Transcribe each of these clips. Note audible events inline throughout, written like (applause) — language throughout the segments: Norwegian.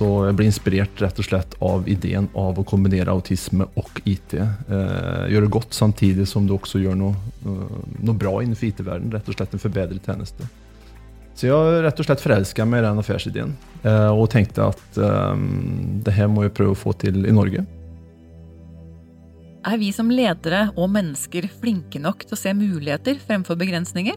Så jeg ble inspirert rett og slett av ideen av å kombinere autisme og IT. Eh, gjøre godt samtidig som du også gjør noe, eh, noe bra innenfor IT-verdenen. Rett og slett en forbedret tjeneste. Så jeg rett og slett forelska meg i den affærsideen eh, og tenkte at eh, det her må jeg prøve å få til i Norge. Er vi som ledere og mennesker flinke nok til å se muligheter fremfor begrensninger?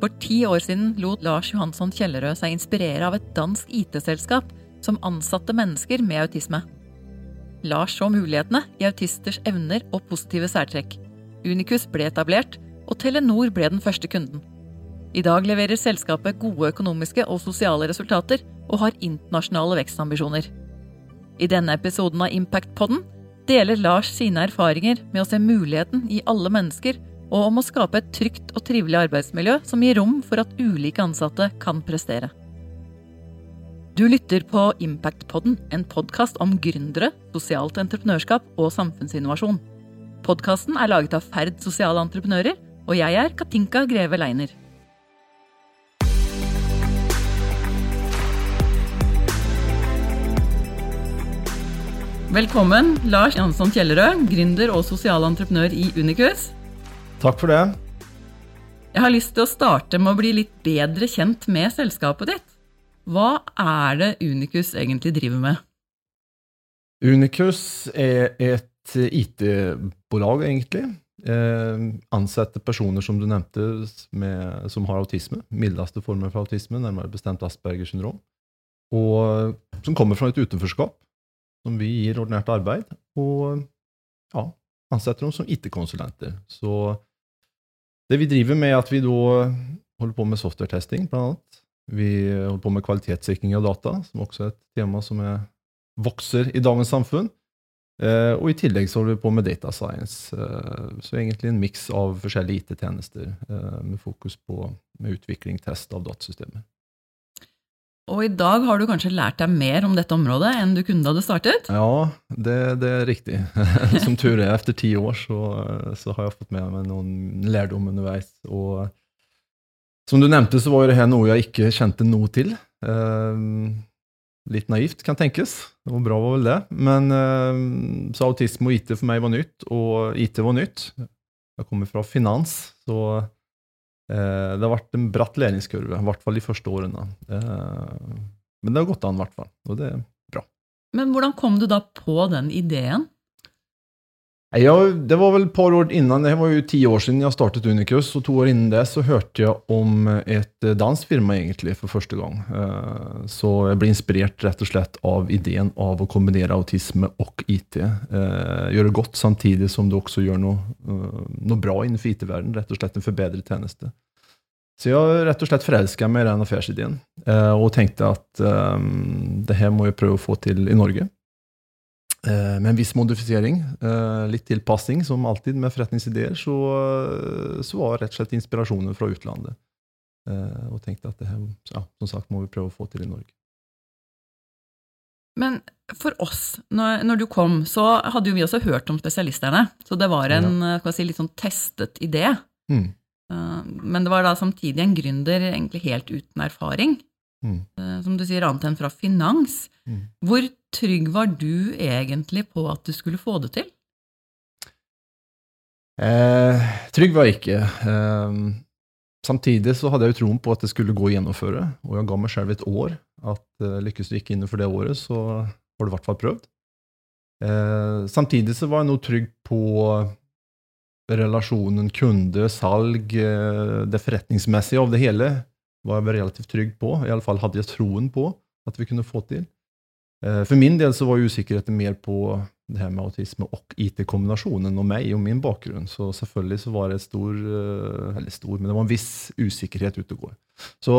For ti år siden lot Lars Johansson Kjellerød seg inspirere av et dansk IT-selskap som ansatte mennesker med autisme. Lars så mulighetene i autisters evner og positive særtrekk. Unicus ble etablert, og Telenor ble den første kunden. I dag leverer selskapet gode økonomiske og sosiale resultater og har internasjonale vekstambisjoner. I denne episoden av Impact-podden deler Lars sine erfaringer med å se muligheten i alle mennesker, og om å skape et trygt og trivelig arbeidsmiljø som gir rom for at ulike ansatte kan prestere. Du lytter på Impact-podden, en podkast om gründere, sosialt entreprenørskap og samfunnsinnovasjon. Podkasten er laget av Ferd sosiale entreprenører, og jeg er Katinka Greve Leiner. Velkommen, Lars Jansson Kjellerød, gründer og sosial entreprenør i Unicus. Takk for det. Jeg har lyst til å starte med å bli litt bedre kjent med selskapet ditt. Hva er det Unicus egentlig driver med? Unicus er et IT-bolag, egentlig. Eh, ansetter personer, som du nevnte, med, som har autisme. Mildeste former for autisme, nærmere bestemt Aspergers syndrom. Og som kommer fra et utenforskap som vi gir ordinært arbeid, og ja, ansetter dem som IT-konsulenter. Så det vi driver med, er at vi da holder på med software-testing, blant annet. Vi holder på med kvalitetssikring av data, som også er et tema som er, vokser i dagens samfunn. Eh, og i tillegg så holder vi på med data science. Eh, så egentlig en miks av forskjellige IT-tjenester eh, med fokus på med utvikling, test av datasystemer. Og i dag har du kanskje lært deg mer om dette området enn du kunne da du startet? Ja, det, det er riktig. (laughs) Som tur er, etter ti år så, så, har jeg fått med meg noen lærdom underveis. Og som du nevnte, så var det her noe jeg ikke kjente noe til. Eh, litt naivt, kan tenkes. Det var bra var vel det? Men eh, så autisme og IT for meg var nytt, og IT var nytt. Jeg kommer fra finans, så Eh, det har vært en bratt læringskurve, i hvert fall de første årene. Men det har gått an, i hvert fall. Og det er bra. Men hvordan kom du da på den ideen? Ja, det var vel et par år innan, det var jo ti år siden jeg startet Unicus, og to år innen det så hørte jeg om et dansk firma egentlig for første gang. Eh, så jeg ble inspirert rett og slett av ideen av å kombinere autisme og IT. Gjøre godt samtidig som du også gjør noe, noe bra innenfor IT-verdenen. Rett og slett en forbedret tjeneste. Så jeg rett og slett forelska meg i den affærsideen og tenkte at det her må jeg prøve å få til i Norge. Med en viss modifisering, litt tilpassing, som alltid med forretningsideer, så, så var rett og slett inspirasjonen fra utlandet. Og tenkte at det her, ja, som sagt, må vi prøve å få til i Norge. Men for oss, når, når, du kom, så hadde jo vi også hørt om spesialisterne. Så det var en ja. si, litt sånn testet idé. Mm. Men det var da samtidig en gründer egentlig helt uten erfaring. Mm. Som du sier, annet enn fra finans. Mm. Hvor trygg var du egentlig på at du skulle få det til? Eh, trygg var jeg ikke. Eh, samtidig så hadde jeg jo troen på at det skulle gå å gjennomføre, og jeg ga meg selv et år. At eh, lykkes du ikke innenfor det året, så har du i hvert fall prøvd. Eh, samtidig så var jeg nå trygg på relasjonen kunde, salg, eh, det forretningsmessige av det hele var jeg relativt trygg på. I alle fall hadde jeg troen på at vi kunne få til. Eh, for min del så var usikkerheten mer på det her med autisme og IT-kombinasjonen og meg og min bakgrunn. Så selvfølgelig så var det stor eh, Eller stor, men det var en viss usikkerhet ute og går. Så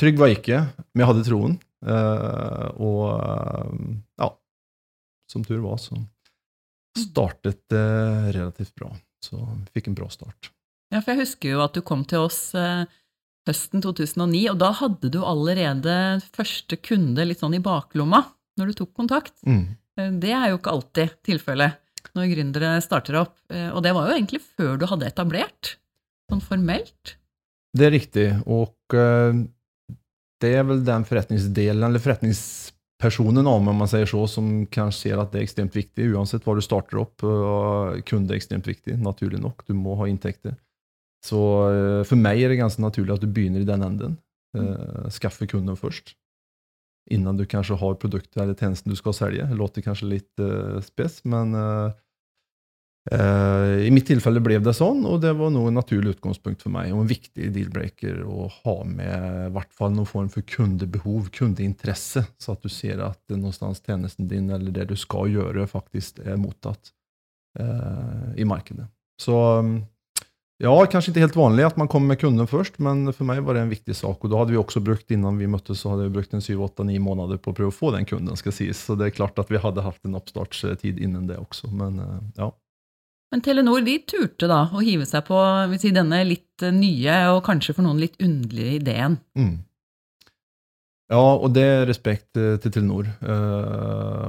trygg var jeg ikke, men jeg hadde troen. Eh, og ja, som tur var, så startet det relativt bra. Så vi fikk en bra start. Ja, for jeg husker jo at du kom til oss høsten 2009, og da hadde du allerede første kunde litt sånn i baklomma når du tok kontakt. Mm. Eh, det er jo ikke alltid tilfellet når gründere starter opp. Eh, og det var jo egentlig før du hadde etablert, sånn formelt. Det er riktig, og uh, det er vel den forretningsdelen, eller forretningspersonen om man sier så, som kanskje ser at det er ekstremt viktig. Uansett hva du starter opp, kunde er ekstremt viktig, naturlig nok. Du må ha inntekter. Så uh, for meg er det ganske naturlig at du begynner i den enden. Uh, skaffe kunden først. Innan du kanskje har produktet eller tjenesten du skal selge. Det låter kanskje litt uh, spes, men uh, i mitt tilfelle ble det sånn, og det var noe naturlig utgangspunkt for meg, og en viktig deal-breaker å ha med i hvert fall noen form for kundebehov, kundeinteresse, så at du ser at någonstans tjenesten din eller det du skal gjøre, faktisk er mottatt i markedet. Så um, ja, kanskje ikke helt vanlig at man kommer med kunden først, men for meg var det en viktig sak. Og da hadde vi også brukt, innan vi møttes, så hadde vi brukt en 7-8-9 måneder på å prøve å få den kunden, skal sies. Så det er klart at vi hadde hatt en oppstartstid innen det også, men ja. Men Telenor de turte da å hive seg på si, denne litt nye og kanskje for noen litt underlige ideen. Mm. Ja, og det er respekt til Telenor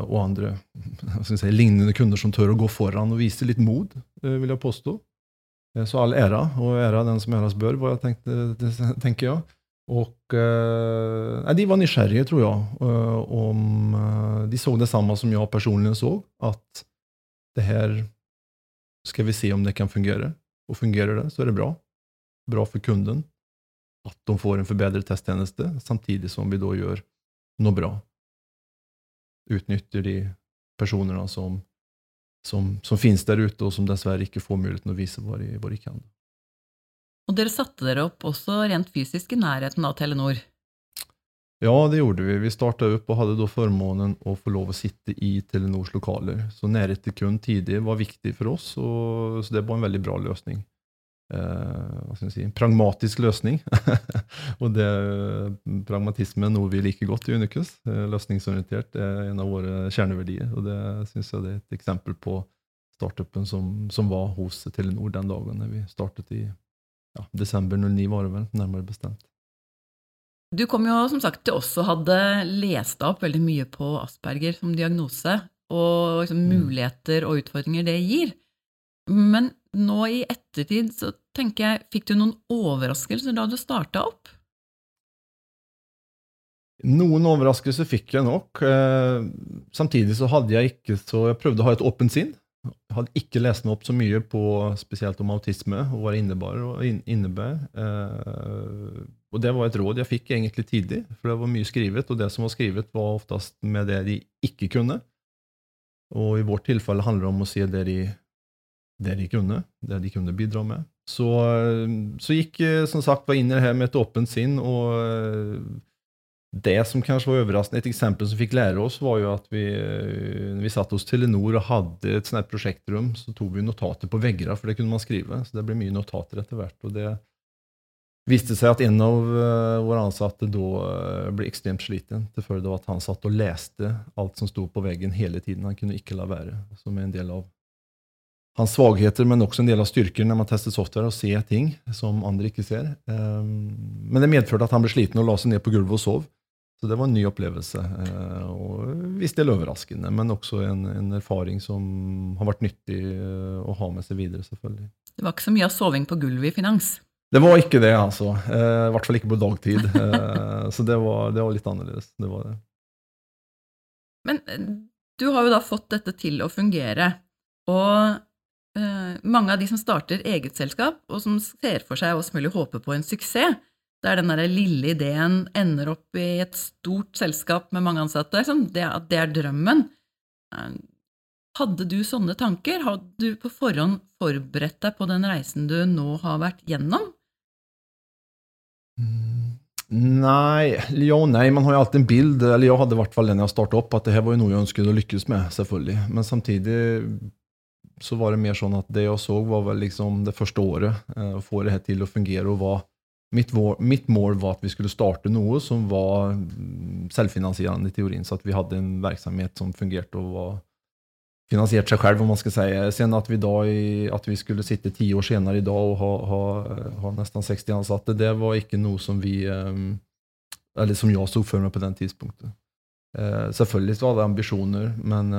og andre (laughs) si, lignende kunder som tør å gå foran og vise litt mod, vil jeg påstå. Så all æra, og æra den som æras bør, var jeg tänkte, tenker jeg. Og eh, de var nysgjerrige, tror jeg. Eh, om, De så det samme som jeg personlig så, at det her skal vi se om det kan fungere. Og fungerer det så er det bra. Bra for kunden. at de får en forbedret testtjeneste, samtidig som vi da gjør noe bra. Utnytter de personene som som, som finnes der ute, og som dessverre ikke får muligheten å vise hva de, hva de kan. Og dere satte dere opp også rent fysisk i nærheten av Telenor? Ja, det gjorde vi. Vi starta opp og hadde da formånen å få lov å sitte i Telenors lokaler. Så nærhet til kun tidlig var viktig for oss, og, så det var en veldig bra løsning. Eh, si, pragmatisk løsning. (laughs) og det, pragmatisme er noe vi liker godt i Unicus. Eh, løsningsorientert er en av våre kjerneverdier, og det syns jeg det er et eksempel på startupen som, som var hos Telenor den dagen vi startet i ja, desember 09, var det vel, nærmere bestemt. Du kom jo som sagt til oss og hadde lest opp veldig mye på Asperger som diagnose, og liksom, mm. muligheter og utfordringer det gir. Men nå i ettertid så tenker jeg, fikk du noen overraskelser da du starta opp? Noen overraskelser fikk jeg nok. Eh, samtidig så hadde jeg ikke så Jeg prøvde å ha et åpent sinn. Jeg hadde ikke lest meg opp så mye på spesielt om autisme og hva det innebar, og innebærer. Eh, og det var et råd jeg fikk egentlig tidlig, for det var mye skrevet, og det som var skrevet, var oftest med det de ikke kunne. Og i vårt tilfelle handler det om å si det de det de kunne, det de kunne bidra med. Så, så gikk som sagt var inn i det her med et åpent sinn, og det som kanskje var overraskende, et eksempel som fikk lære oss, var jo at vi, når vi satt hos Telenor og hadde et sånt prosjektrom, så tok vi notater på veggene, for det kunne man skrive. Så det ble mye notater etter hvert. og det viste seg at en av våre ansatte da ble ekstremt sliten til følge av at han satt og leste alt som sto på veggen hele tiden. Han kunne ikke la være, som er en del av hans svagheter, men også en del av styrker når man tester software, og ser ting som andre ikke ser. Ehm, men det medførte at han ble sliten og la seg ned på gulvet og sov. Så det var en ny opplevelse. Eh, og Visst del overraskende, men også en, en, erfaring som har vært nyttig eh, å ha med seg videre. selvfølgelig. Det var ikke så mye av soving på gulvet i finans? Det var ikke det, altså. Eh, I hvert fall ikke på dagtid. Så det var, det var litt annerledes. Det var det. Men du har jo da fått dette til å fungere. Og mange av de som starter eget selskap, og som ser for seg og mulig håper på en suksess, der den der lille ideen ender opp i et stort selskap med mange ansatte, liksom, det, det er drømmen. Eh, hadde du sånne tanker? Hadde du på forhånd forberedt deg på den reisen du nå har vært gjennom? Nei, Jo, nei. Man har jo alltid en bild, eller jeg hadde i hvert fall den jeg starta opp, at det her var jo noe jeg ønsket å lykkes med, selvfølgelig. Men samtidig så var det mer sånn at det jeg så, var vel liksom det første året. Eh, å få det her til å fungere. og var, mitt, mitt, mål var at vi skulle starte noe som var mm, selvfinansierende i teorien. Så at vi hadde en virksomhet som fungerte og var finansiert seg selv, om man skal si. Sen at vi, da at vi skulle sitte ti år senere i dag og ha, ha, ha, nesten 60 ansatte, det var ikke noe som vi eh, Eller som jeg så for meg på den tidspunktet. Eh, selvfølgelig var det ambisjoner, men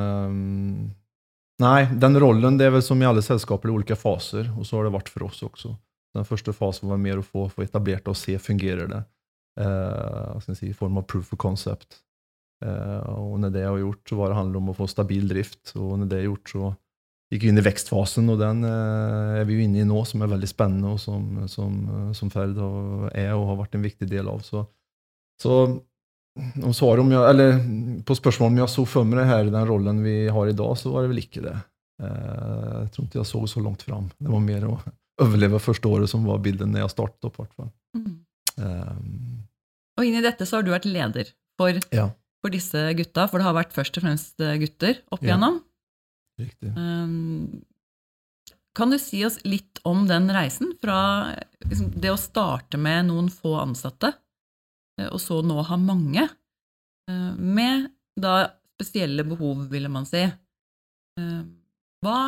Nei, den rollen det er vel som i alle selskaper i ulike faser, og så har det vært for oss også. Den første fasen var mer å få, få etablert og se fungerer det. eh, si, i form av proof of concept. Eh, og når det har gjort, så var det handler om å få stabil drift. Og når det er gjort, så gikk vi inn i vekstfasen, og den eh, er vi jo inne i nå, som er veldig spennende, og som, som, som Ferd er og har vært en viktig del av. Så, så om svar om jeg, eller på spørsmålet om jeg så for meg det her, den rollen vi har i dag, så var det vel ikke det. Jeg tror ikke jeg så så langt fram. Det var mer å overleve første året som var bildet når jeg startet opp. Mm. Um, og inn i dette så har du vært leder for, ja. for, disse gutta, for det har vært først og fremst gutter opp igjennom. Riktig. Um, kan du si oss litt om den reisen, fra liksom, det å starte med noen få ansatte, eh, og så nå ha mange, eh, med da spesielle behov, ville man si. Eh, hva,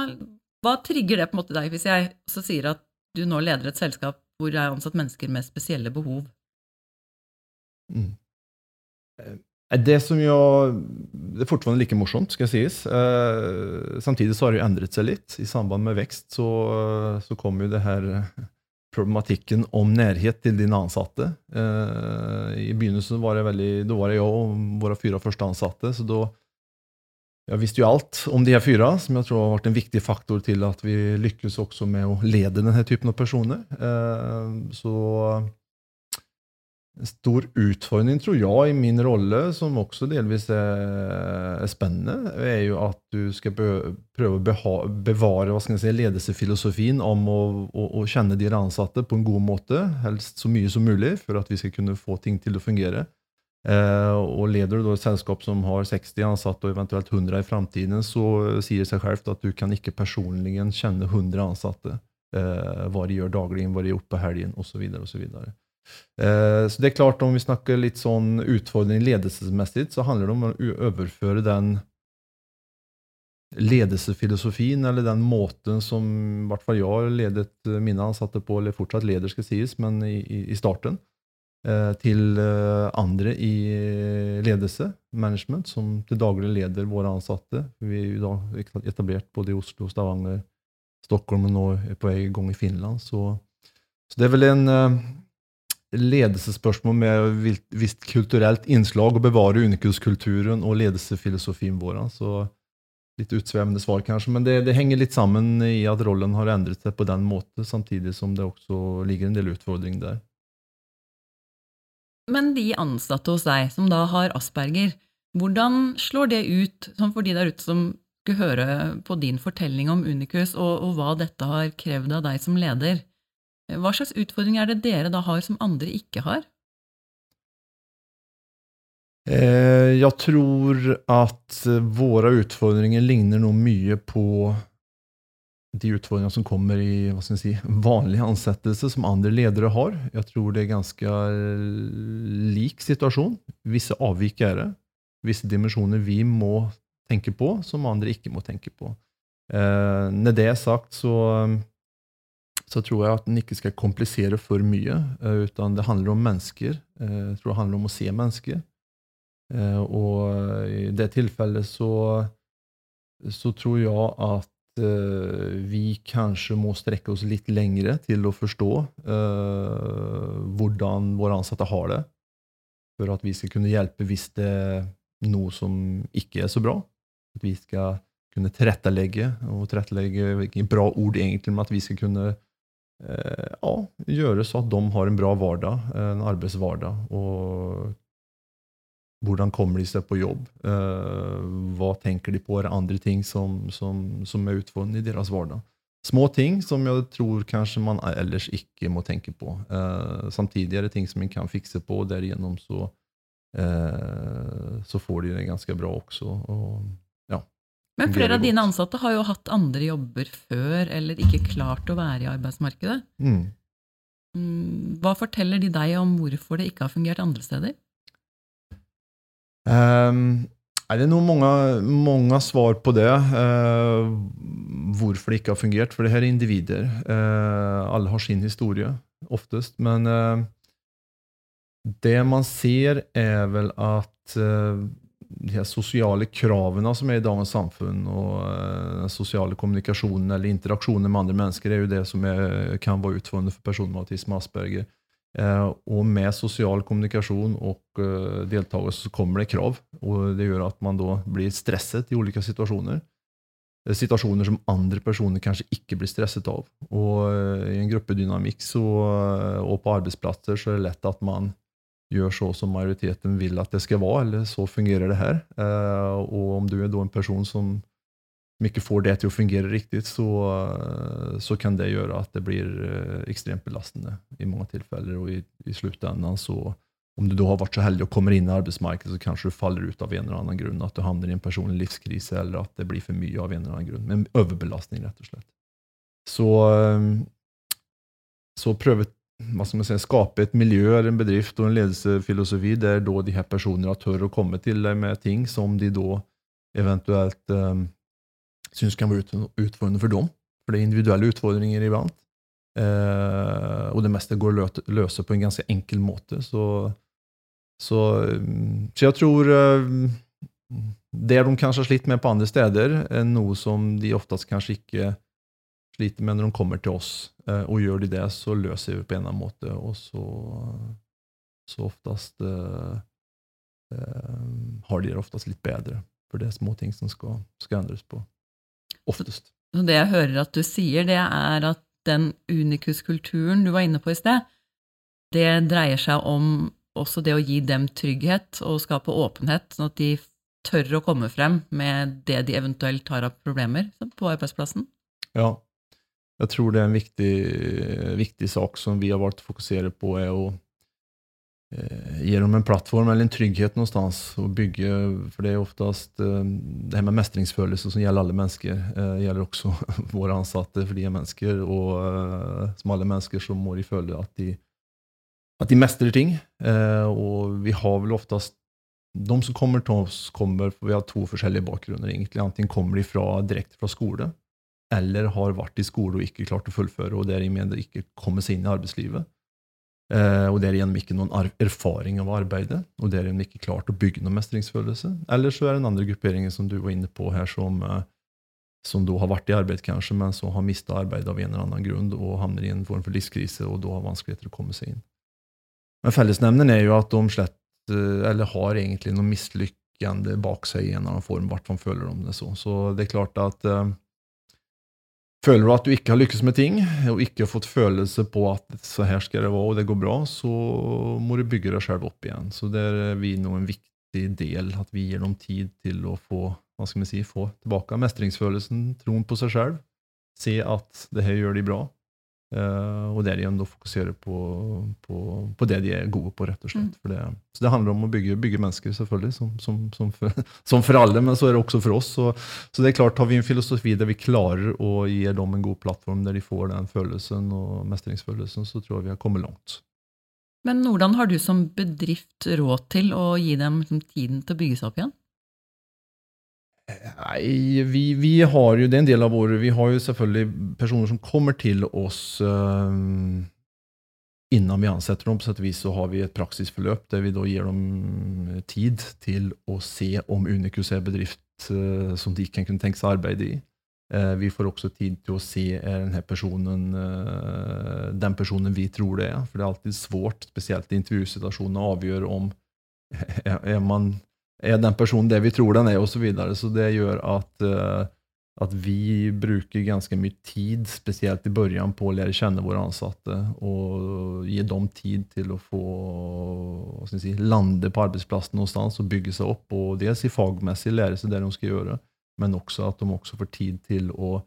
hva trigger det på en måte deg, hvis jeg også sier at du nå leder et selskap hvor det er ansatt mennesker med spesielle behov? Mm. Det som jo det er fortsatt like morsomt, skal sies. Eh, samtidig så har det jo endret seg litt. I samband med vekst så, så kom jo det her problematikken om nærhet til dine ansatte. Eh, I begynnelsen var det veldig, da var jeg og våre fire første ansatte. så da jeg visste jo alt om de her fyra, som jeg tror har vært en viktig faktor til at vi lykkes også med å lede denne typen av personer. Eh, så stor utfordring, tror jeg, i min rolle, som også delvis er, spennende, er jo at du skal prøve å bevare hva skal jeg si, ledelsesfilosofien om å, å, å kjenne de ansatte på en god måte, helst så mye som mulig, for at vi skal kunne få ting til å fungere. Eh, og leder du et selskap som har 60 ansatte og eventuelt 100 i framtiden, så sier det seg selv at du kan ikke personlig kjenne 100 ansatte. Eh, hva de gjør daglig, hva de gjør på helgen osv. Eh, så det er klart, om vi snakker litt sånn utfordring ledelsesmessig, så handler det om å overføre den ledelsesfilosofien, eller den måten som i hvert fall jeg ledet mine ansatte på, eller fortsatt leder, skal sies, men i, i starten, eh, til eh, andre i ledelse, management, som til daglig leder våre ansatte. Vi er jo da etablert både i Oslo, Stavanger, Stockholm og nå er på vei i gang i Finland. Så, så det er vel en ledelsesspørsmål med visst kulturelt innslag, å bevare unikuskulturen og ledelsesfilosofien vår. Så litt utsvevende svar, kanskje, men det, det, henger litt sammen i at rollen har endret seg på den måten, samtidig som det også ligger en del utfordringer der. Men de ansatte hos deg som da har asperger, hvordan slår det ut sånn for de der ute som skulle høre på din fortelling om Unicus, og, og hva dette har krevd av deg som leder? Hva slags utfordringer er det dere da har som andre ikke har? Eh, jeg tror at våre utfordringer ligner noe mye på de utfordringene som kommer i hva skal si, vanlig ansettelse som andre ledere har. Jeg tror det er ganske lik situasjon. Visse avvik er det. Visse dimensjoner vi må tenke på, som andre ikke må tenke på. Eh, når det er sagt, så så tror jeg at en ikke skal komplisere for mye. Eh, utan det handler om mennesker. Eh, jeg tror det handler om å se mennesker. Eh, og i det tilfellet så, så tror jeg at vi kanskje må strekke oss litt lengre til å forstå hvordan våre ansatte har det, for at vi skal kunne hjelpe hvis det er noe som ikke er så bra. At vi skal kunne tilrettelegge, og tilrettelegge ikke bra ord egentlig, men at vi skal kunne ja, gjøre så at de har en bra hverdag, en arbeidshverdag. Og hvordan kommer de seg på jobb? Eh, hva tenker de på? Er det andre ting som, som, som er utfordrende i deres hverdag? Små ting som jeg tror kanskje man ellers ikke må tenke på. Eh, samtidig er det ting som man kan fikse på, og derigjennom så, så får de det ganske bra også. Og men flere av dine ansatte har jo hatt andre jobber før, eller ikke klart å være i arbeidsmarkedet. Mm. mm. Hva forteller de deg om hvorfor det ikke har fungert andre steder? Um, er det noen mange, mange, svar på det. Uh, hvorfor det ikke har fungert. For det her er individer. Uh, alle har sin historie, oftest. Men uh, det man ser, er vel at de her sosiale kravene som er i dagens samfunn, og eh, den sosiale kommunikasjonen eller interaksjonen med andre mennesker, er jo det som er, kan være utfordrende for personer med autisme og Asperger. Og med sosial kommunikasjon og eh, deltagelse så kommer det krav. og Det gjør at man da blir stresset i ulike situasjoner. Eh, situasjoner som andre personer kanskje ikke blir stresset av. Og eh, I en gruppedynamikk så, eh, og på arbeidsplasser så er det lett at man gjør så som majoriteten vil at det skal være, eller så fungerer det her. Eh, og om du er da en person som ikke får det til å fungere riktig, så, så kan det gjøre at det blir eh, ekstremt belastende i mange tilfeller. Og i, i sluttenden, så om du da har vært så heldig og kommer inn i arbeidsmarkedet, så kanskje du faller ut av en eller annen grunn. At du havner i en personlig livskrise, eller at det blir for mye av en eller annen grunn. Men overbelastning, rett og slett. Så, eh, så prøve hva skal man si, skape et miljø eller en bedrift og en ledelsesfilosofi der da de her personene tør å komme til deg med ting som de da eventuelt um, syns kan være utfordrende for dem. For det er individuelle utfordringer iblant. Uh, og det meste går å løse på en ganske enkel måte. Så, så, så jeg tror uh, det de kanskje har slitt med på andre steder, er noe som de oftest kanskje ikke sliter med når de kommer til oss. Eh, og gjør de det, så løser vi på en eller annen måte. Og så, så oftest eh, eh, har de det oftest litt bedre. For det er små ting som skal, skal endres på. Oftest. Det jeg hører at du sier, det er at den unikuskulturen du var inne på i sted, det dreier seg om også det å gi dem trygghet og skape åpenhet, sånn at de tør å komme frem med det de eventuelt har av problemer på arbeidsplassen? Ja, jeg tror det er en viktig, viktig sak som vi har valgt å fokusere på, er å Eh, ge dem en plattform eller en trygghet någonstans och bygge, för det är oftast eh, det här med mestringsfølelse som gjelder alle mennesker, eh, gjelder også (laughs) våre ansatte, for de er mennesker, og som alle mennesker så må de føle at de, at de mestrer ting. Og vi har vel oftest de som kommer til oss, kommer for vi har to forskjellige bakgrunner. egentlig. Enten kommer de fra, direkte fra skole, eller har vært i skole og ikke klart å fullføre, og dermed ikke kommer seg inn i arbeidslivet. Eh, og derigjennom ikke noen erfaring av arbeidet, og derigjennom ikke klart å bygge noen mestringsfølelse. Eller så er det den andre grupperingen som du var inne på her, som, eh, som da har vært i arbeid, kanskje, men som har mista arbeidet av en eller annen grunn og havner i en form for livskrise og da har vanskeligheter å komme seg inn. Men fellesnevneren er jo at de slett, eh, eller har egentlig noe mislykkende bak seg i en eller annen form, i hvert fall føler de det så. Så det er klart at Føler du at du ikke har lykkes med ting, og ikke har fått følelse på at så her skal det være, og det går bra, så må du bygge deg selv opp igjen. Så det er vi nå en viktig del, at vi gir dem tid til å få hva skal vi si, få tilbake mestringsfølelsen, troen på seg selv. Se at det her gjør de bra, Uh, og derigjen da fokusere på, på, på, det de er gode på, rett og slett. Mm. Det, så det handler om å bygge, bygge mennesker, selvfølgelig, som, som, som, for, (laughs) som, for, alle, men så er det også for oss. Så, så, det er klart, har vi en filosofi der vi klarer å gi dem en god plattform, der de får den følelsen og mestringsfølelsen, så tror jeg vi har kommet langt. Men hvordan har du som bedrift råd til å gi dem liksom, tiden til å bygge seg opp igjen? Nei, vi, vi, har jo, det er en del av våre Vi har jo selvfølgelig personer som kommer til oss um, innan vi ansetter dem. På sett og vis så har vi et praksisforløp der vi da gir dem tid til å se om Unicus er bedrift uh, som de kan kunne tenke seg å arbeide i. Uh, vi får også tid til å se er denne personen uh, den personen vi tror det er. For det er alltid svårt, spesielt i intervjusituasjoner, å avgjøre om er, (laughs) er man er den personen det vi tror den er, osv. Så, videre. så det gjør at, uh, at vi bruker ganske mye tid, spesielt i begynnelsen, på å lære kjenne våre ansatte. Og gi dem tid til å få si, lande på arbeidsplassen noenstans og bygge seg opp. Og dels i fagmessig lære seg det de skal gjøre, men også at de også får tid til å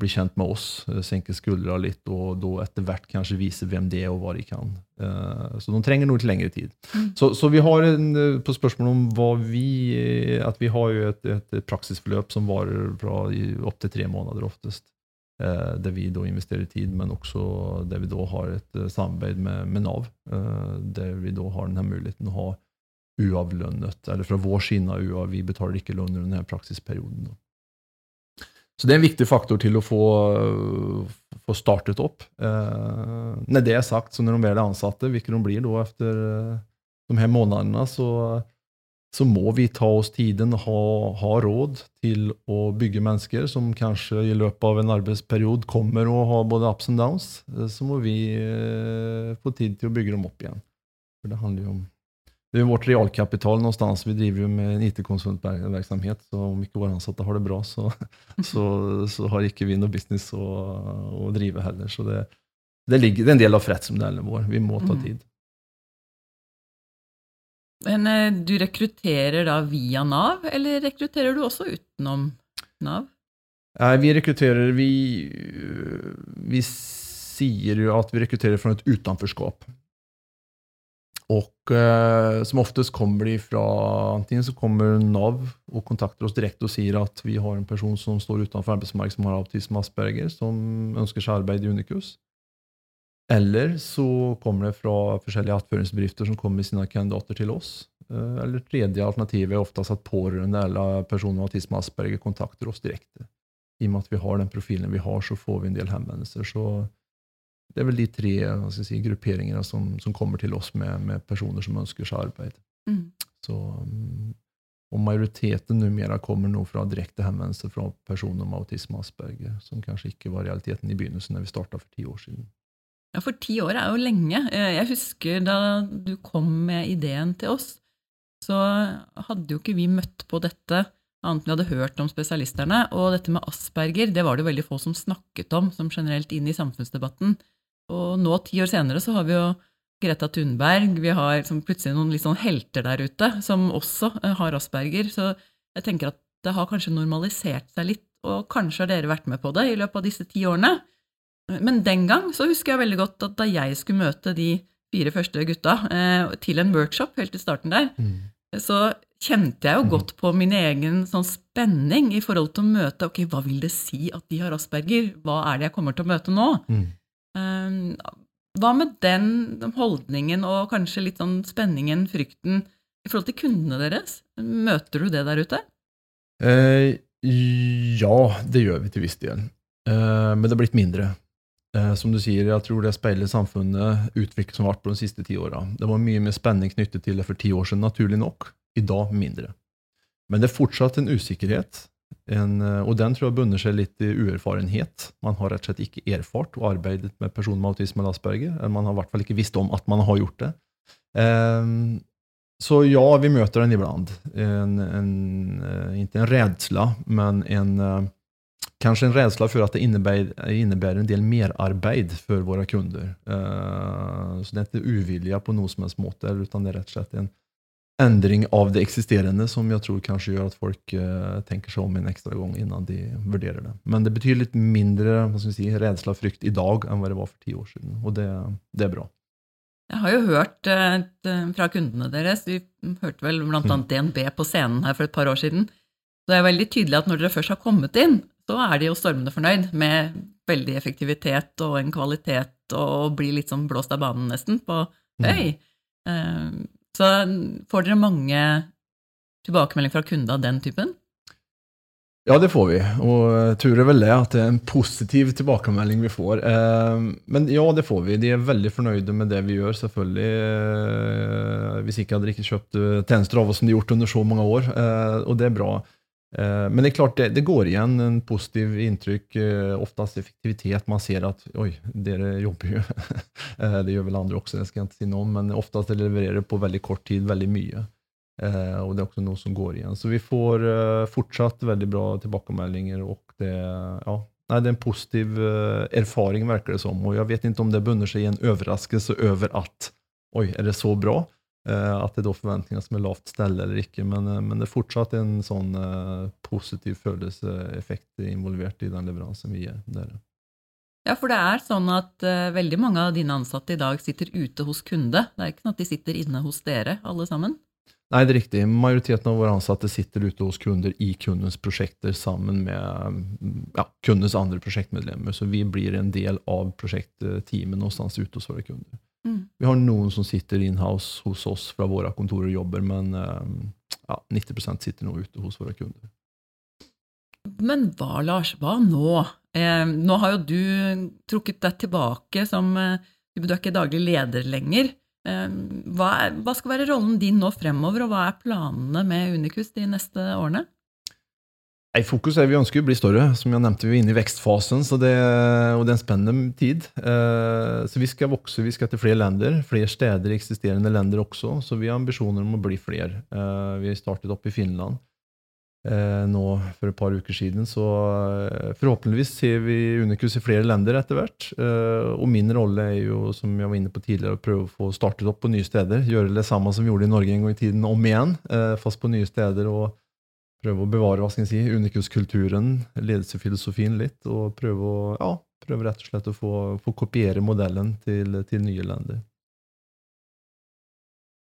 bli kjent med oss, eh, senke skuldra litt, og da etter hvert kanskje vise hvem det er, og hva de kan. Eh, så de trenger noe litt lengre tid. Mm. Så, så, vi har en, eh, på spørsmålet om hva vi At vi har jo et, et praksisforløp som varer fra opptil tre måneder oftest. Der vi da investerer tid, men også der vi da har et samarbeid med, med Nav. Der vi da har denne muligheten å ha uavlønnet, eller fra vår side av UA, vi betaler ikke lønn under denne praksisperioden. Så det er en viktig faktor til å få, få startet opp. Eh, når det er sagt, så når de er ansatte, hvilke de blir da etter eh, de her månedene, så, så må vi ta oss tiden, ha, ha råd til å bygge mennesker som kanskje i løpet av en arbeidsperiode kommer og har både ups and downs. Eh, så må vi eh, få tid til å bygge dem opp igjen. For det handler jo om det er vårt realkapital någonstans. Vi driver jo med en IT-konsultverksamhet, så om ikke våre ansatte har det bra, så, (laughs) så, så har ikke vi noe business å, å drive heller. Så det, det, ligger, det, er en del av forretningsmodellen vår. Vi må ta mm. tid. Men eh, du rekrutterer da via Nav, eller rekrutterer du også utenom Nav? Nei, vi rekrutterer Vi, vi sier jo at vi rekrutterer fra et utenforskap. Og eh, som oftest kommer de fra Antingen så kommer Nav og kontakter oss direkte og sier at vi har en person som står utenfor arbeidsmarkedet som har autisme Asperger, som ønsker seg arbeid i Unicus. Eller så kommer det fra forskjellige attføringsbedrifter som kommer med sine kandidater til oss. Eh, eller tredje alternativet er oftest at pårørende eller personer med autisme Asperger kontakter oss direkte. I og med at vi har den profilen vi har, så får vi en del henvendelser. Så det er vel de tre si, grupperingene som, som, kommer til oss med, med, personer som ønsker seg arbeid. Mm. Så, mm, og majoriteten numera kommer nå fra direkte henvendelser fra personer med autisme og Asperger, som kanskje ikke var realiteten i begynnelsen, når vi starta for ti år siden. Ja, for ti år er jo lenge. Eh, jeg husker da du kom med ideen til oss, så hadde jo ikke vi møtt på dette annet enn vi hadde hørt om spesialisterne. Og dette med asperger det var det veldig få som snakket om som generelt inn i samfunnsdebatten. Og nå, ti år senere, så har vi jo Greta Thunberg, vi har liksom plutselig noen litt sånn helter der ute som også eh, har asperger. Så jeg tenker at det har kanskje normalisert seg litt, og kanskje har dere vært med på det i løpet av disse ti årene. Men den gang så husker jeg veldig godt at da jeg skulle møte de fire første gutta eh, til en workshop helt i starten der, mm. så kjente jeg jo godt på min egen sånn spenning i forhold til å møte Ok, hva vil det si at de har asperger? Hva er det jeg kommer til å møte nå? Mm. Um, hva med den holdningen og kanskje litt sånn spenningen, frykten, i forhold til kundene deres? Møter du det der ute? Eh, ja, det gjør vi til viss del. Eh, men det har blitt mindre. Eh, som du sier, jeg tror det speiler samfunnet utviklet som har vært på de siste ti åra. Det var mye mer spenning knyttet til det for ti år siden, naturlig nok. I dag mindre. Men det er fortsatt en usikkerhet. En, eh, og den tror jeg bunner seg litt i uerfarenhet. Man har rett og slett ikke erfart og arbeidet med personer med autisme eller Asperger. Eller man har i hvert fall ikke visst om at man har gjort det. Um, så ja, vi møter den iblant. En, en, uh, ikke en redsla, men en uh, Kanske en rädsla for at det innebærer, en del merarbeid for våre kunder. Uh, så det er ikke uvilja på noe som helst måte, utan det er rett og slett en ändring av det eksisterende som jeg tror kanskje gjør at folk uh, tenker seg om en ekstra gang innan de vurderer det. Men det betyr litt mindre hva si, redsla og frykt i dag enn hva det var for ti år siden, og det, det er bra. Jeg har jo hørt uh, fra kundene deres, vi hørte vel bl.a. Mm. DNB på scenen her for et par år siden, så det er veldig tydelig at når dere først har kommet inn, så er de jo stormende fornøyd med veldig effektivitet og en kvalitet og blir litt sånn blåst av banen nesten på høy. Mm. Så får dere mange tilbakemeldinger fra kunder av den typen? Ja, det får vi. Og tror det vel det at det er en positiv tilbakemelding vi får. Eh, men ja, det får vi. De er veldig fornøyde med det vi gjør, selvfølgelig. Eh, hvis ikke hadde de ikke kjøpt tjenester av oss som de har gjort under så mange år. Og det er bra. Eh, men det er klart, det, det, går igjen en positiv inntrykk. oftast oftest effektivitet. Man ser at oi, dere jobber jo. (laughs) Eh, det gjør vel andre også, det jeg ikke si noe om, men oftest leverer på veldig kort tid veldig mye. Og det er også noe som går igjen. Så vi får fortsatt veldig bra tilbakemeldinger. og det, ja, nei, det er en positiv erfaring, virker det som. Og jeg vet ikke om det bunner seg i en overraskelse over at oi, er det så bra? Eh, at det er forventninger som er lavt stelle eller ikke. Men, eh, men, det er fortsatt en sånn uh, positiv følelseseffekt involvert i den leveransen vi gir dere. Ja, for det er sånn at uh, veldig mange av dine ansatte i dag sitter ute hos kunde. Det er ikke sånn at de sitter inne hos dere, alle sammen? Nei, det er riktig. Majoriteten av våre ansatte sitter ute hos kunder i kundens prosjekter sammen med ja, kundens andre prosjektmedlemmer. Så vi blir en del av prosjektteamet någonstans ute hos våre kunder. Mm. Vi har noen som sitter in-house hos oss fra våre kontorer og jobber, men ehm, ja, 90% sitter nå ute hos våre kunder. Men hva, Lars, hva nå? Eh, nå har jo du trukket deg tilbake som eh, Du er ikke daglig leder lenger. Eh, hva, er, hva, skal være rollen din nå fremover, og hva er planene med Unicus de neste årene? I fokus er Vi ønsker å bli større. Som jeg nevnte, Vi er inne i vekstfasen, det, og det er en spennende tid. Eh, så Vi skal vokse, vi skal til flere länder, flere steder i eksisterende länder også. Så vi har ambisjoner om å bli flere. Eh, vi startet opp i Finland eh, nå for et par uker siden. Så forhåpentligvis ser vi Unicus i flere länder etter hvert. Og min rolle er jo, som jeg var inne på tidligere, å prøve å få startet opp på nye steder. Gjøre det samme som vi gjorde i Norge en gang i tiden, om igjen, fast på nye steder. og prøve å bevare hva skal jeg si, unikuskulturen, ledelsesfilosofien litt, og prøve, å, ja, prøve rett og slett å få, få kopiere modellen til, til, nye länder.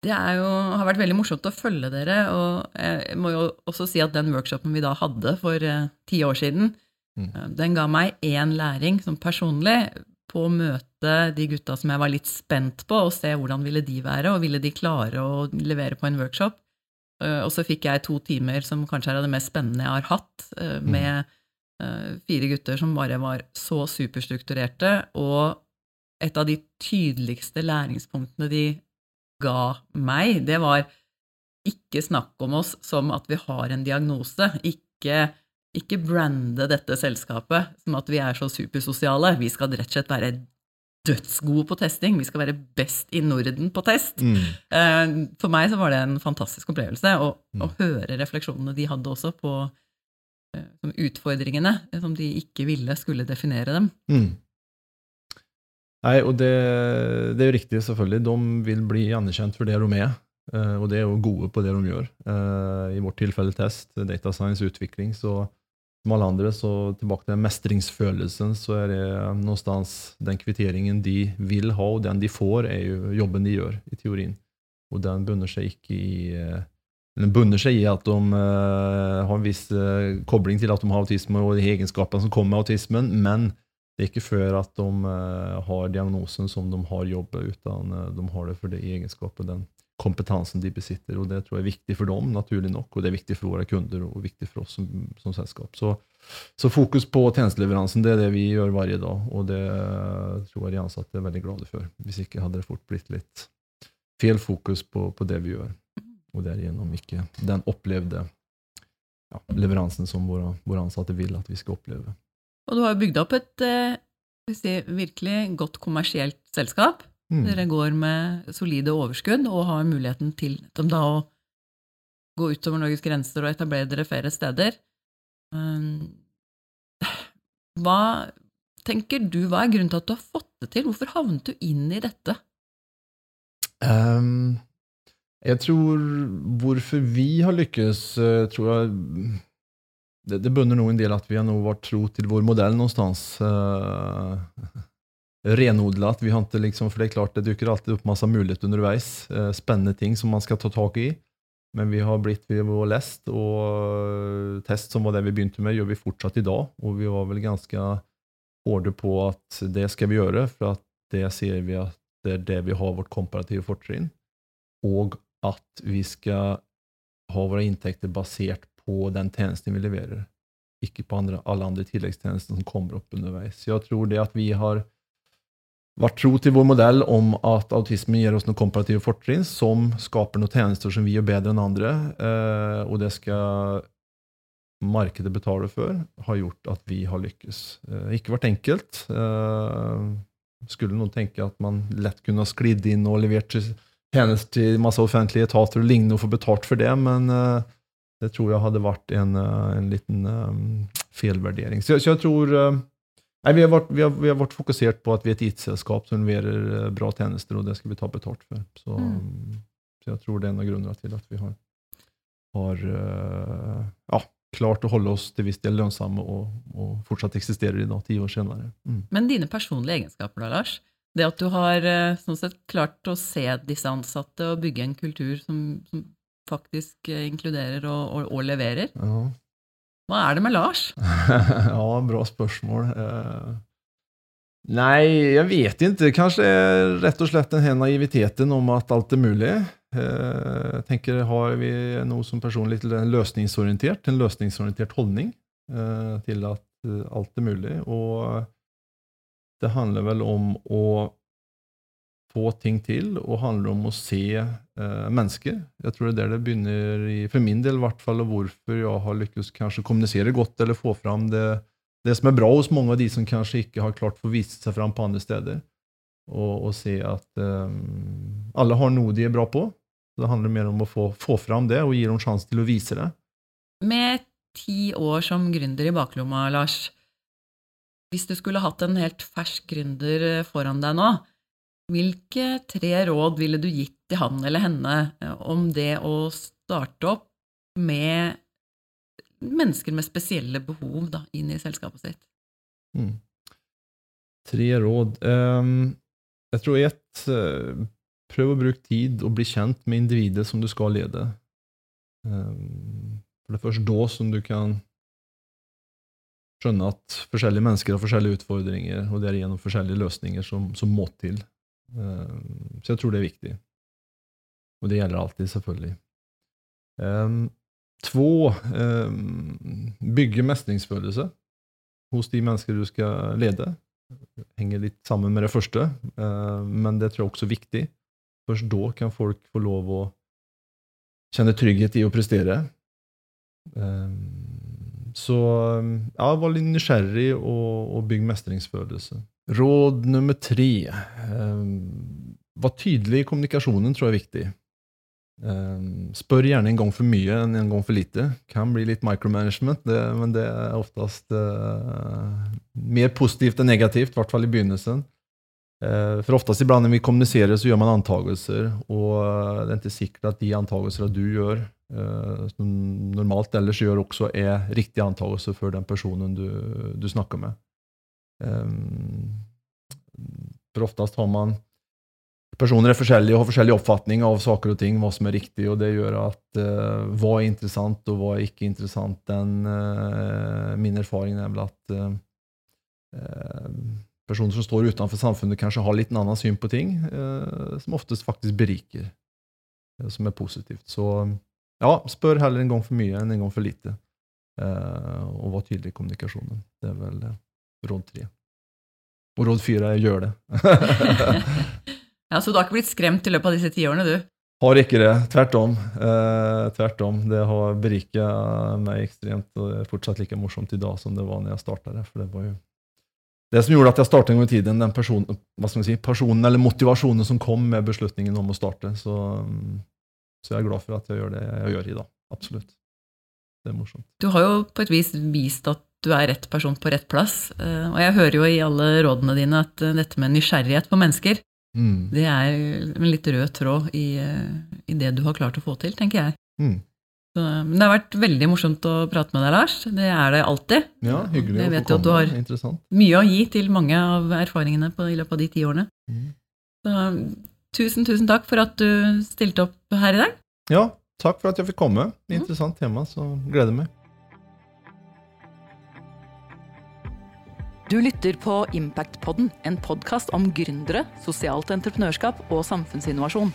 Det jo, har vært veldig morsomt å følge dere, og jeg må jo også si at den workshopen vi da hadde for eh, ti år siden, mm. Eh, den ga meg én læring som personlig på å møte de gutta som jeg var litt spent på, og se hvordan ville de være, og ville de klare å levere på en workshop. Eh, og så fikk jeg to timer som kanskje er av det mest spennende jeg har hatt, eh, mm. med mm. fire gutter som bare var så superstrukturerte. Og et av de tydeligste læringspunktene de ga meg, det var ikke snakk om oss som at vi har en diagnose. Ikke, ikke brande dette selskapet som at vi er så supersosiale. Vi skal rett og slett være dødsgode på testing. Vi skal være best i Norden på test. Mm. Eh, for meg så var det en fantastisk opplevelse å, mm. å høre refleksjonene de hadde også på uh, utfordringene som de ikke ville skulle definere dem. Mm. Nei, og det, det, er jo riktig, selvfølgelig. De vil bli anerkjent for det de er, uh, og de er jo gode på det de gjør. I vårt tilfelle test, data science, utvikling. så som alle andre, så tilbake til mestringsfølelsen, så er det någonstans den kvitteringen de vil ha, og den de får, er jo jobben de gjør, i teorien. Og den bunner seg ikke i eh, den bunner seg i at de uh, har en viss uh, kobling til at de har autisme og de egenskapene som kommer med autismen, men det er ikke før at de uh, har diagnosen som de har jobbet, utan de har det for det egenskapet, den kompetansen de besitter. og Det tror jeg er viktig for dem, naturlig nok, og det er viktig for våre kunder og viktig for oss som, som selskap. Så, så, fokus på tjenesteleveransen det er det vi gjør hver dag, og det tror jeg de ansatte er veldig glade for. Hvis ikke hadde det fort blitt litt feil fokus på, på det vi gjør, og derigjennom ikke den opplevde ja, leveransen som våre, våre, ansatte vil at vi skal oppleve. Og du har jo bygd opp et eh, si, virkelig godt kommersielt selskap. Mm. Dere går med solide overskudd og har muligheten til da å gå utover Norges grenser og etablere dere flere steder. Hva tenker du, hva er grunnen til at du har fått det til? Hvorfor havnet du inn i dette? Um, jeg tror hvorfor vi har lykkes, eh, tror jeg det, det bunner nå en del at vi har nå vært tro til vår modell någonstans. Uh, renodlat. Vi har inte liksom, For det er klart, det dyker alltid opp masse muligheter underveis. Eh, spennende ting som man skal ta tak i. Men vi har blitt ved vår lest, og test som var det vi begynte med, gjør vi fortsatt i dag. Og vi var vel ganske hårde på at det skal vi gjøre, for at det ser vi at det er det vi har vårt komparative fortrinn. Og at vi skal ha våre inntekter basert på den tjenesten vi leverer. Ikke på andre, alle andre tilleggstjenester som kommer opp underveis. Så jeg tror det at vi har vært tro til vår modell om at autisme gir oss noen komparative fortrinn som skaper noen tjenester som vi gjør bedre enn andre, eh, og det skal markedet betale for, har gjort at vi har lykkes. Eh, ikke vært enkelt. Eh, skulle noen tenke at man lett kunne ha sklidd inn og levert tjenester til masse offentlige etater og lignende og få betalt for det, men det tror jeg hadde vært en, en liten feilvurdering. Så, så, jeg tror Nei, vi har, vært, vi, har, vi har, vært, fokusert på at vi er et IT-selskap som leverer eh, bra tjenester, og det skal vi ta betalt for. Så, mm. så jeg tror det er en av grunnene til at vi har, har uh, ja, klart å holde oss til viss del lønnsomme og, og, fortsatt eksisterer i dag, ti år senere. Mm. Men dine personlige egenskaper da, Lars? Det at du har eh, sånn sett klart å se disse ansatte og bygge en kultur som, som faktisk inkluderer og, og, og leverer, ja. Hva er det med Lars? (laughs) ja, bra spørsmål. Uh, nei, jeg vet ikke. Kanskje rett og slett den her naiviteten om at alt er mulig. Uh, jeg tenker, Har vi noe som personlig løsningsorientert, en løsningsorientert holdning uh, til at alt er mulig? Og det handler vel om å få ting til, og handler om å se eh, mennesker. Jeg tror det er der det begynner, i, for min del i hvert fall, og hvorfor jeg har lykkes kanskje kommunisere godt eller få fram det, det som er bra hos mange av de som kanskje ikke har klart å vise seg fram på andre steder. Og, og se at eh, alle har noe de er bra på. Det handler mer om å få, få fram det og gi dem sjanse til å vise det. Med ti år som gründer i baklomma, Lars, hvis du skulle hatt en helt fersk gründer foran deg nå, hvilke tre råd ville du gitt til han eller henne eh, om det å starte opp med mennesker med spesielle behov da, inn i selskapet sitt? Mm. Tre råd. Um, jeg tror ett uh, Prøv å bruke tid og bli kjent med individet som du skal lede. Um, for det er først da som du kan skjønne at forskjellige mennesker har forskjellige utfordringer, og det er gjennom forskjellige løsninger som, som må til. Um, så jeg tror det er viktig. Og det gjelder alltid, selvfølgelig. Um, två, um, bygge mestringsfølelse hos de mennesker du skal lede. Henger litt sammen med det første, uh, men det tror jeg også er viktig. Først da kan folk få lov å kjenne trygghet i å prestere. Um, så ja, vær litt nysgjerrig og, og bygg mestringsfølelse. Råd nummer tre. Um, var tydelig i kommunikasjonen tror jeg er viktig. Um, spør gjerne en gang for mye enn en gang for lite. Kan bli litt micromanagement, det, men det er oftest uh, mer positivt enn negativt, i hvert fall i begynnelsen. Uh, for oftest iblant når vi kommuniserer, så gjør man antakelser, og uh, det er ikke sikkert at de antakelser du gjør, Eh, som normalt ellers gjør, også er riktige antagelser for den personen du, du snakker med. Um, for oftest har man Personer er forskjellige og har forskjellig oppfatning av saker og ting, hva som er riktig, og det gjør at uh, hva er interessant og hva er ikke interessant. Den, uh, min erfaring er vel at uh, personer som står utenfor samfunnet, kanskje har litt en annen syn på ting, som oftest faktisk beriker, som er positivt. Så ja, spør heller en gang for mye enn en gang for lite. Og vær tydelig i kommunikasjonen. Det er vel uh, råd tre. Og råd fire er gjør det. (laughs) ja, Så du har ikke blitt skremt i løpet av disse tiårene, du? Har ikke det. Tvert om. Eh, tvert om. Det har berika meg ekstremt, og det er fortsatt like morsomt i dag som det var når jeg starta det. For det var jo det som gjorde at jeg starta en gang i tiden, den person, hva skal si, personen eller motivasjonen som kom med beslutningen om å starte. Så så jeg er glad for at jeg gjør det jeg gjør i dag. Absolutt. Det er morsomt. Du har jo på et vis vist at du er rett person på rett plass. Eh, og jeg hører jo i alle rådene dine at eh, dette med nysgjerrighet på mennesker, mm. det er en litt rød tråd i, eh, i, det du har klart å få til, tenker jeg. Mm. Så, men det har vært veldig morsomt å prate med deg, Lars. Det er det alltid. Ja, hyggelig jeg vet jo at du har mye å gi til mange av erfaringene på, i løpet av de ti årene. Mm. Så Tusen, tusen takk for at du stilte opp her i dag. Ja, takk for at jeg fikk komme. Interessant tema, så gleder jeg meg. Du lytter på Impactpodden, en podkast om gründere, sosialt entreprenørskap og samfunnsinnovasjon.